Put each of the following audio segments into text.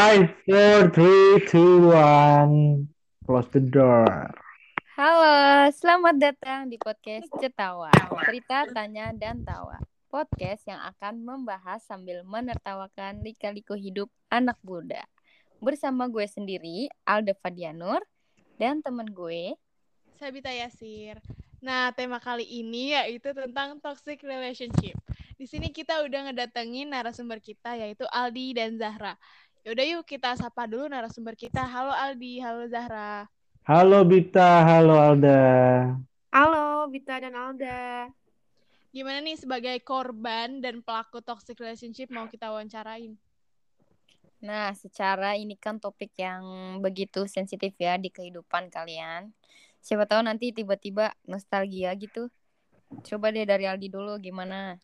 Five, four, three, two, one. Close the door. Halo, selamat datang di podcast Cetawa. Cerita, tanya, dan tawa. Podcast yang akan membahas sambil menertawakan lika-liku hidup anak muda. Bersama gue sendiri, Alda Fadianur, dan temen gue, Sabita Yasir. Nah, tema kali ini yaitu tentang toxic relationship. Di sini kita udah ngedatengin narasumber kita yaitu Aldi dan Zahra. Yaudah yuk kita sapa dulu narasumber kita. Halo Aldi, halo Zahra. Halo Bita, halo Alda. Halo, Bita dan Alda. Gimana nih sebagai korban dan pelaku toxic relationship mau kita wawancarain? Nah, secara ini kan topik yang begitu sensitif ya di kehidupan kalian. Siapa tahu nanti tiba-tiba nostalgia gitu. Coba deh dari Aldi dulu gimana?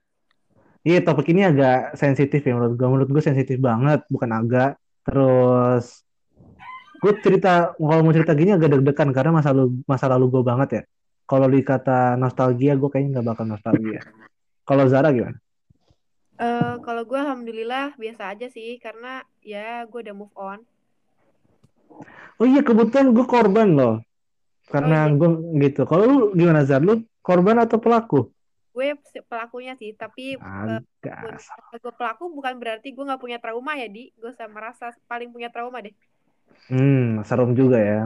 Iya, topik ini agak sensitif ya menurut gue. Menurut gue sensitif banget, bukan agak. Terus gue cerita kalau mau cerita gini agak deg-degan karena masa lalu masa lalu gue banget ya. Kalau dikata nostalgia, gue kayaknya nggak bakal nostalgia. Kalau Zara gimana? Eh, kalau gue alhamdulillah biasa aja sih karena ya gue udah move on. Oh iya, kebetulan gue korban loh. Karena Oh, iya. gue gitu. Kalau lu gimana Zar? Lu korban atau pelaku? Gue pelakunya sih, tapi Agak. gue pelaku bukan berarti gue nggak punya trauma ya, Di. Gue sama merasa paling punya trauma deh. Hmm, serem juga ya.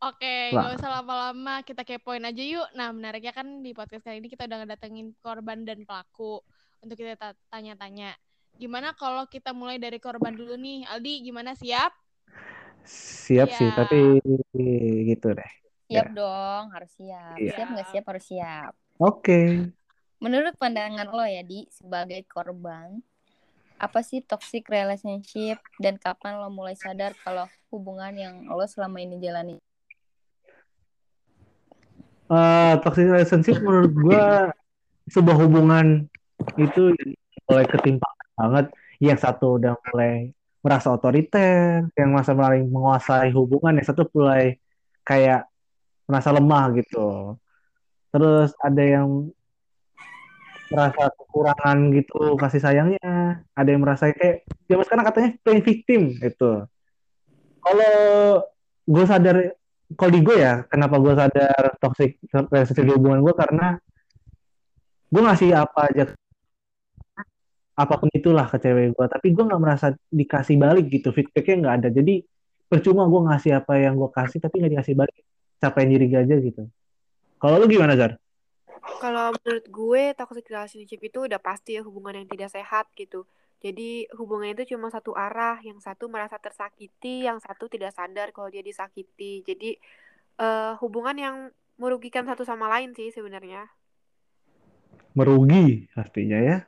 Oke, gak usah lama-lama, kita kepoin aja yuk. Nah, menariknya kan di podcast kali ini kita udah ngedatengin korban dan pelaku untuk kita ta- tanya-tanya. Gimana kalau kita mulai dari korban dulu nih? Aldi, gimana siap? Siap sih, Iya. tapi gitu deh. Siap dong, harus siap. Iya. Siap nggak siap harus siap. Oke. Menurut pandangan lo ya di sebagai korban, apa sih toxic relationship dan kapan lo mulai sadar kalau hubungan yang lo selama ini jalani? Eh, toxic relationship menurut gua sebuah hubungan itu mulai ketimpangan banget. Yang satu udah mulai merasa otoriter, yang masa mulai menguasai hubungan, yang satu mulai kayak merasa lemah gitu. Terus ada yang merasa kekurangan gitu kasih sayangnya, ada yang merasa kayak zaman sekarang katanya playing victim gitu. Kalau gue sadar kalau di gue ya, kenapa gue sadar toxic relationship di hubungan gue karena gue ngasih apa aja apa pun itulah ke cewek gue, tapi gue nggak merasa dikasih balik gitu, feedbacknya nggak ada. Jadi percuma gue ngasih apa yang gue kasih, tapi nggak dikasih balik, capain diri aja gitu. Kalau lu gimana Zar? Kalau menurut gue toxic relationship itu udah pasti ya hubungan yang tidak sehat gitu. Jadi hubungan itu cuma satu arah, yang satu merasa tersakiti, yang satu tidak sadar kalau dia disakiti. Jadi eh, hubungan yang merugikan satu sama lain sih sebenarnya. Merugi pastinya ya.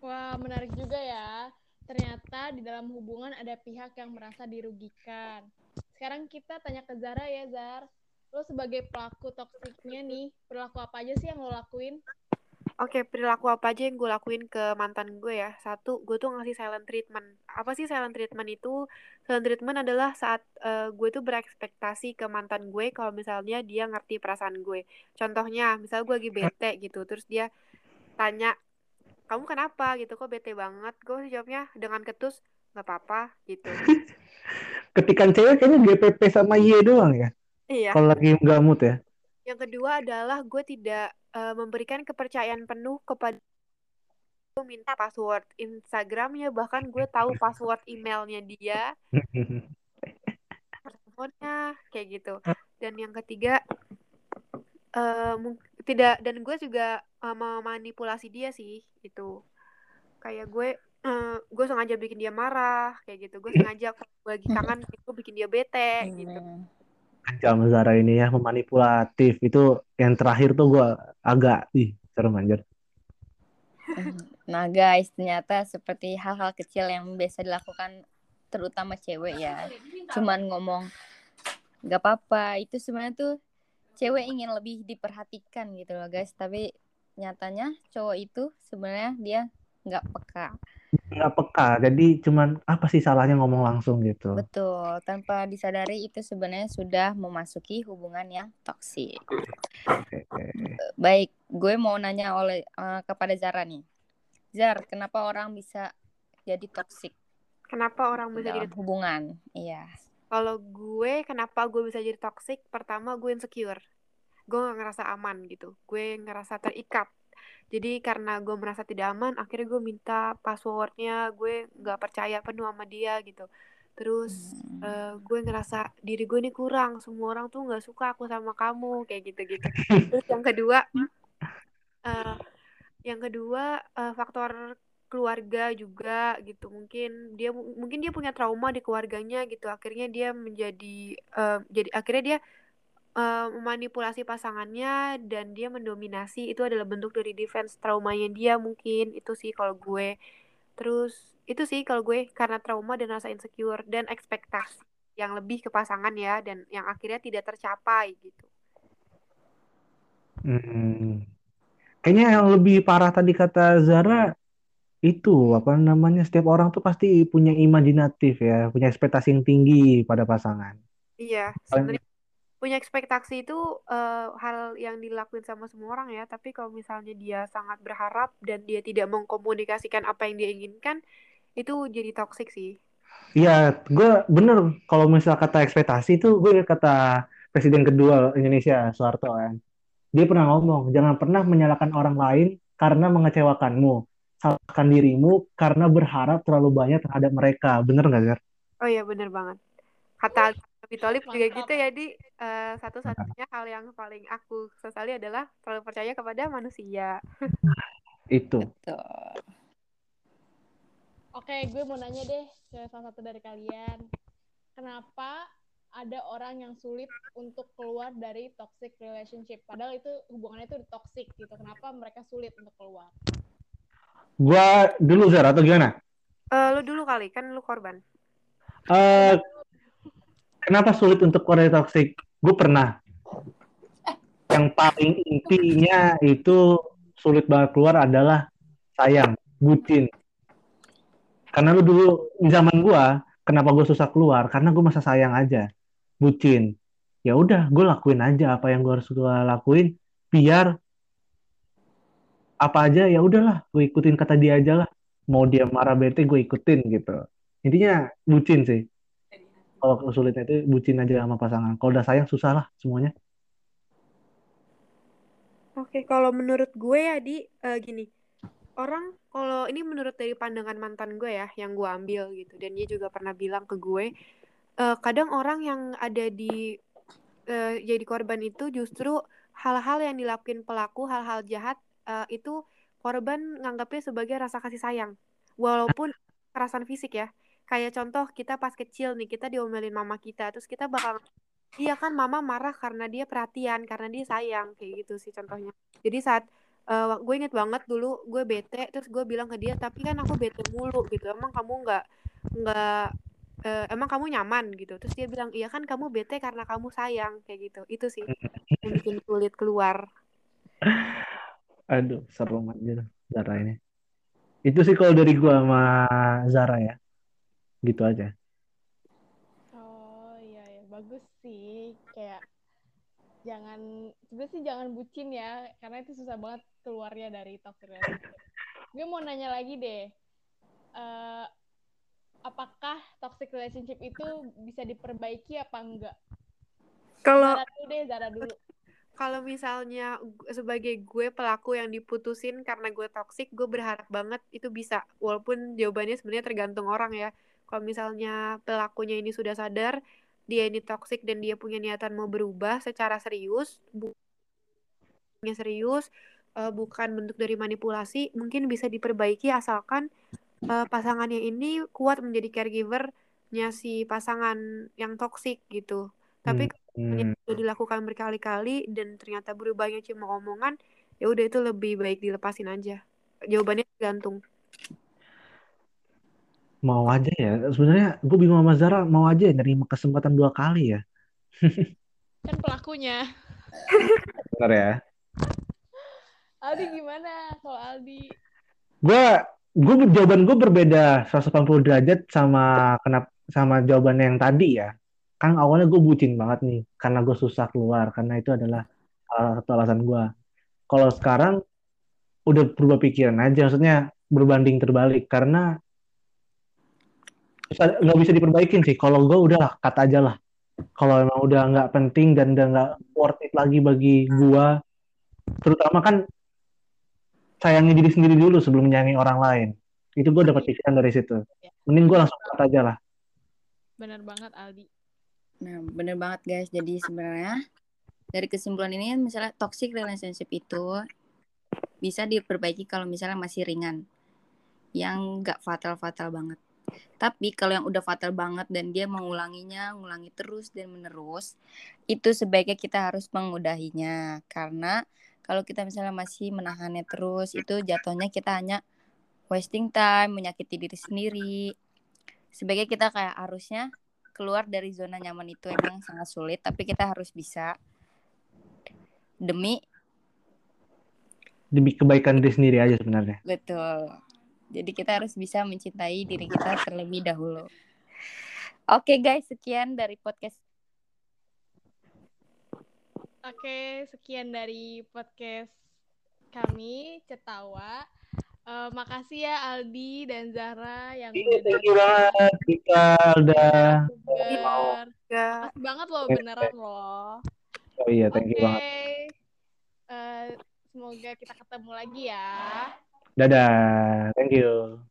Wah, menarik juga ya. Ternyata di dalam hubungan ada pihak yang merasa dirugikan. Sekarang kita tanya ke Zara ya, Zar. Lo sebagai pelaku toksiknya nih, perilaku apa aja sih yang lo lakuin? Oke, perilaku apa aja yang gue lakuin ke mantan gue ya? Satu, gue tuh ngasih silent treatment. Apa sih silent treatment itu? Silent treatment adalah saat eh, gue tuh berekspektasi ke mantan gue kalau misalnya dia ngerti perasaan gue. Contohnya, misalnya gue lagi bete gitu, terus dia tanya, kamu kenapa gitu? Kok bete banget? Gue jawabnya dengan ketus, nggak apa-apa gitu. Ketikan cewek kayaknya GPP sama Y doang ya. Iya. Kalau lagi nggak mood ya. Yang kedua adalah gue tidak eh, memberikan kepercayaan penuh kepada gue minta password Instagramnya bahkan gue tahu password emailnya dia. Teleponnya kayak gitu. Dan yang ketiga eh mung- tidak dan gue juga eh, memanipulasi dia sih itu kayak gue eh, gue sengaja bikin dia marah kayak gitu. Gue sengaja lagi kangen gue bikin dia bete gitu Hmm. Jam Zara ini ya memanipulatif itu yang terakhir tuh gue agak ih serem anjir. Nah guys, ternyata seperti hal-hal kecil yang biasa dilakukan terutama cewek ya. Cuman ngomong nggak apa-apa, itu sebenarnya tuh cewek ingin lebih diperhatikan gitu loh guys. Tapi nyatanya cowok itu sebenarnya dia nggak peka. Nggak peka jadi cuman apa sih salahnya ngomong langsung gitu Betul, tanpa disadari itu sebenarnya sudah memasuki hubungan yang toksik. Baik, gue mau nanya oleh eh, kepada Zara nih. Zar, kenapa orang bisa jadi toksik? Kenapa orang bisa jadi dalam hubungan. Iya. Kalau gue, kenapa gue bisa jadi toxic? Pertama, gue insecure. Gue gak ngerasa aman gitu. Gue ngerasa terikat. Jadi karena gue merasa tidak aman, akhirnya gue minta passwordnya. Gue gak percaya penuh sama dia gitu. Terus Hmm. eh, gue ngerasa diri gue ini kurang. Semua orang tuh gak suka aku sama kamu kayak gitu-gitu. Terus yang kedua, eh, yang kedua eh, faktor keluarga juga gitu mungkin dia mungkin dia punya trauma di keluarganya gitu akhirnya dia menjadi eh, jadi akhirnya dia eh, memanipulasi pasangannya dan dia mendominasi itu adalah bentuk dari defense traumanya dia mungkin itu sih kalau gue terus itu sih kalau gue karena trauma dan rasa insecure dan ekspektasi yang lebih ke pasangan ya dan yang akhirnya tidak tercapai gitu Hmm. Kayaknya yang lebih parah tadi kata Zara itu apa namanya setiap orang tuh pasti punya imajinatif ya, punya ekspektasi yang tinggi pada pasangan. iya sebenarnya punya ekspektasi itu eh, hal yang dilakuin sama semua orang ya tapi kalau misalnya dia sangat berharap dan dia tidak mengkomunikasikan apa yang dia inginkan itu jadi toxic sih Iya, gue bener kalau misal kata ekspektasi itu gue kata Presiden kedua Indonesia Soeharto kan. Dia pernah ngomong, jangan pernah menyalahkan orang lain karena mengecewakanmu. Salahkan dirimu karena berharap terlalu banyak terhadap mereka. Bener nggak, Zer? oh iya bener banget kata Bitolip juga gitu ya di eh, satu-satunya hal yang paling aku sesali adalah terlalu percaya kepada manusia Itu. Betul. Oke, gue mau nanya deh ke salah satu dari kalian. Kenapa ada orang yang sulit untuk keluar dari toxic relationship? Padahal itu hubungannya itu toxic gitu. Kenapa mereka sulit untuk keluar? Gua dulu, Zer, atau gimana? Eh, lu dulu kali kan lu korban Eh, kenapa sulit untuk dari toxic? Gue pernah. Yang paling intinya itu sulit banget keluar adalah sayang, bucin. Karena lu dulu di zaman gua, kenapa gue susah keluar? Karena gue masa sayang aja, bucin. Ya udah, gue lakuin aja apa yang gue harus gua lakuin, biar apa aja ya udahlah, gue ikutin kata dia aja lah. Mau dia marah bete, gue ikutin gitu. Intinya bucin sih. Kalau kesulitnya itu bucin aja sama pasangan. Kalau udah sayang susah lah semuanya. Oke, kalau menurut gue ya di eh, gini, orang kalau ini menurut dari pandangan mantan gue ya, yang gue ambil gitu, dan dia juga pernah bilang ke gue, eh, kadang orang yang ada di eh, jadi korban itu justru hal-hal yang dilakuin pelaku, hal-hal jahat eh, itu korban nganggapnya sebagai rasa kasih sayang, walaupun kekerasan fisik ya. Kayak contoh kita pas kecil nih, kita diomelin mama kita, terus kita bakal Iya kan mama marah karena dia perhatian, karena dia sayang kayak gitu sih contohnya. Jadi saat eh, gue inget banget dulu gue bete, terus gue bilang ke dia, tapi kan aku bete mulu gitu. Emang kamu nggak nggak eh, emang kamu nyaman gitu. Terus dia bilang, iya kan kamu bete karena kamu sayang kayak gitu. Itu sih yang bikin sulit keluar. Aduh, seru aja Zara ini. Itu sih kalau dari gua sama Zara ya. Gitu aja. Oh iya ya, bagus sih. Kayak jangan sebenarnya sih jangan bucin ya, karena itu susah banget keluarnya dari toxic relationship. Gue mau nanya lagi deh. eh, apakah toxic relationship itu bisa diperbaiki apa enggak? Kalau Zara dulu deh, Zara dulu. Kalau misalnya sebagai gue pelaku yang diputusin karena gue toksik, gue berharap banget itu bisa. Walaupun jawabannya sebenarnya tergantung orang ya. Kalau misalnya pelakunya ini sudah sadar, dia ini toksik dan dia punya niatan mau berubah secara serius, bukannya serius, eh, bukan bentuk dari manipulasi, mungkin bisa diperbaiki asalkan eh, pasangannya ini kuat menjadi caregiver-nya si pasangan yang toksik gitu. Tapi Hmm. Udah dilakukan berkali-kali dan ternyata berubahnya cuma omongan, ya udah itu lebih baik dilepasin aja. Jawabannya tergantung. Mau aja ya. Sebenarnya gue bingung sama Zara, mau aja ya nerima kesempatan dua kali ya. Kan pelakunya. Benar ya. Aldi gimana kalau Aldi? Gue gue jawaban gue berbeda 180 derajat sama kenapa sama jawabannya yang tadi ya. Kan awalnya gue bucin banget nih karena gue susah keluar karena itu adalah salah satu alasan gue. Kalau sekarang udah berubah pikiran aja, maksudnya berbanding terbalik karena nggak bisa diperbaikin sih. Kalau gue udah kata aja lah. Kalau emang udah nggak penting dan udah nggak worth it lagi bagi gue, terutama kan sayangi diri sendiri dulu sebelum menyayangi orang lain. Itu gue dapat pikiran dari situ. Mending gue langsung kata aja lah. Bener banget Aldi. Nah, bener banget guys. Jadi sebenarnya dari kesimpulan ini misalnya toxic relationship itu bisa diperbaiki kalau misalnya masih ringan. Yang nggak fatal-fatal banget. Tapi kalau yang udah fatal banget dan dia mengulanginya, ngulangi terus dan menerus, itu sebaiknya kita harus mengudahinya. Karena kalau kita misalnya masih menahannya terus, itu jatuhnya kita hanya wasting time, menyakiti diri sendiri. Sebaiknya kita kayak harusnya keluar dari zona nyaman itu emang sangat sulit, tapi kita harus bisa demi Demi kebaikan diri sendiri aja sebenarnya. betul. Jadi kita harus bisa mencintai diri kita terlebih dahulu. Oke guys, sekian dari podcast Oke, sekian dari podcast kami Cetawa. Eh, makasih ya Aldi dan Zahra yang Iya, udah thank you banget kita udah Bener. Ya, Makasih banget loh beneran loh. oh iya thank Oke. you banget. Eh, semoga kita ketemu lagi ya. Dadah, thank you.